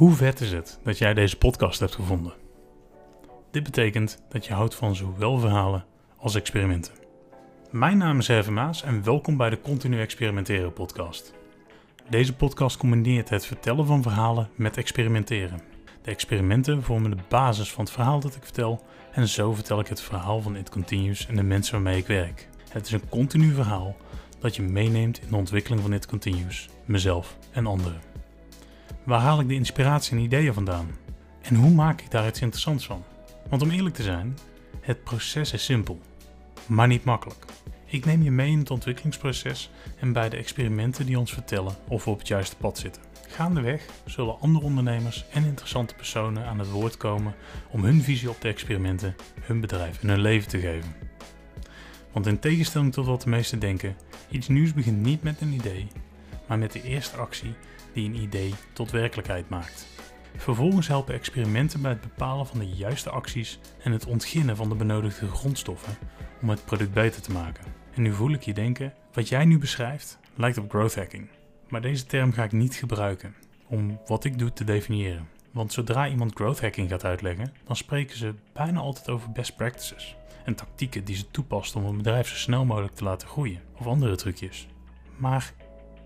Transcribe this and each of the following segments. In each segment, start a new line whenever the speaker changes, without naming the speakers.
Hoe vet is het dat jij deze podcast hebt gevonden? Dit betekent dat je houdt van zowel verhalen als experimenten. Mijn naam is Herve Maas en welkom bij de Continu Experimenteren podcast. Deze podcast combineert het vertellen van verhalen met experimenteren. De experimenten vormen de basis van het verhaal dat ik vertel en zo vertel ik het verhaal van It Continues en de mensen waarmee ik werk. Het is een continu verhaal dat je meeneemt in de ontwikkeling van It Continues, mezelf en anderen. Waar haal ik de inspiratie en ideeën vandaan? En hoe maak ik daar iets interessants van? Want om eerlijk te zijn, het proces is simpel, maar niet makkelijk. Ik neem je mee in het ontwikkelingsproces en bij de experimenten die ons vertellen of we op het juiste pad zitten. Gaandeweg zullen andere ondernemers en interessante personen aan het woord komen om hun visie op de experimenten, hun bedrijf en hun leven te geven. Want in tegenstelling tot wat de meesten denken, iets nieuws begint niet met een idee, maar met de eerste actie die een idee tot werkelijkheid maakt. Vervolgens helpen experimenten bij het bepalen van de juiste acties en het ontginnen van de benodigde grondstoffen om het product beter te maken. En nu voel ik je denken, wat jij nu beschrijft lijkt op growth hacking. Maar deze term ga ik niet gebruiken om wat ik doe te definiëren. Want zodra iemand growth hacking gaat uitleggen, dan spreken ze bijna altijd over best practices en tactieken die ze toepast om een bedrijf zo snel mogelijk te laten groeien, of andere trucjes. Maar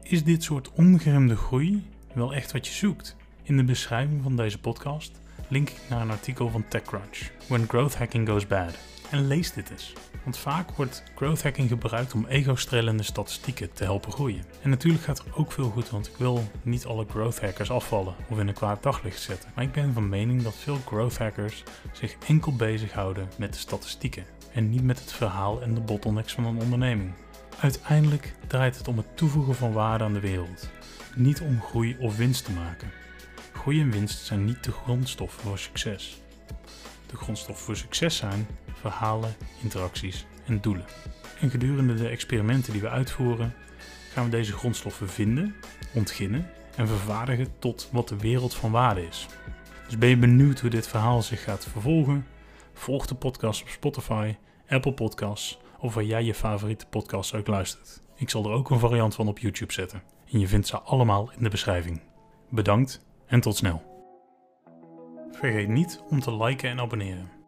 is dit soort ongeremde groei wel echt wat je zoekt? In de beschrijving van deze podcast link ik naar een artikel van TechCrunch, When Growth Hacking Goes Bad. En lees dit eens, want vaak wordt growth hacking gebruikt om ego-strelende statistieken te helpen groeien. En natuurlijk gaat er ook veel goed, want ik wil niet alle growth hackers afvallen of in een kwaad daglicht zetten. Maar ik ben van mening dat veel growth hackers zich enkel bezighouden met de statistieken en niet met het verhaal en de bottlenecks van een onderneming. Uiteindelijk draait het om het toevoegen van waarde aan de wereld, niet om groei of winst te maken. Groei en winst zijn niet de grondstoffen voor succes. De grondstoffen voor succes zijn verhalen, interacties en doelen. En gedurende de experimenten die we uitvoeren, gaan we deze grondstoffen vinden, ontginnen en vervaardigen tot wat de wereld van waarde is. Dus ben je benieuwd hoe dit verhaal zich gaat vervolgen? Volg de podcast op Spotify, Apple Podcasts of waar jij je favoriete podcast ook luistert. Ik zal er ook een variant van op YouTube zetten. En je vindt ze allemaal in de beschrijving. Bedankt en tot snel. Vergeet niet om te liken en abonneren.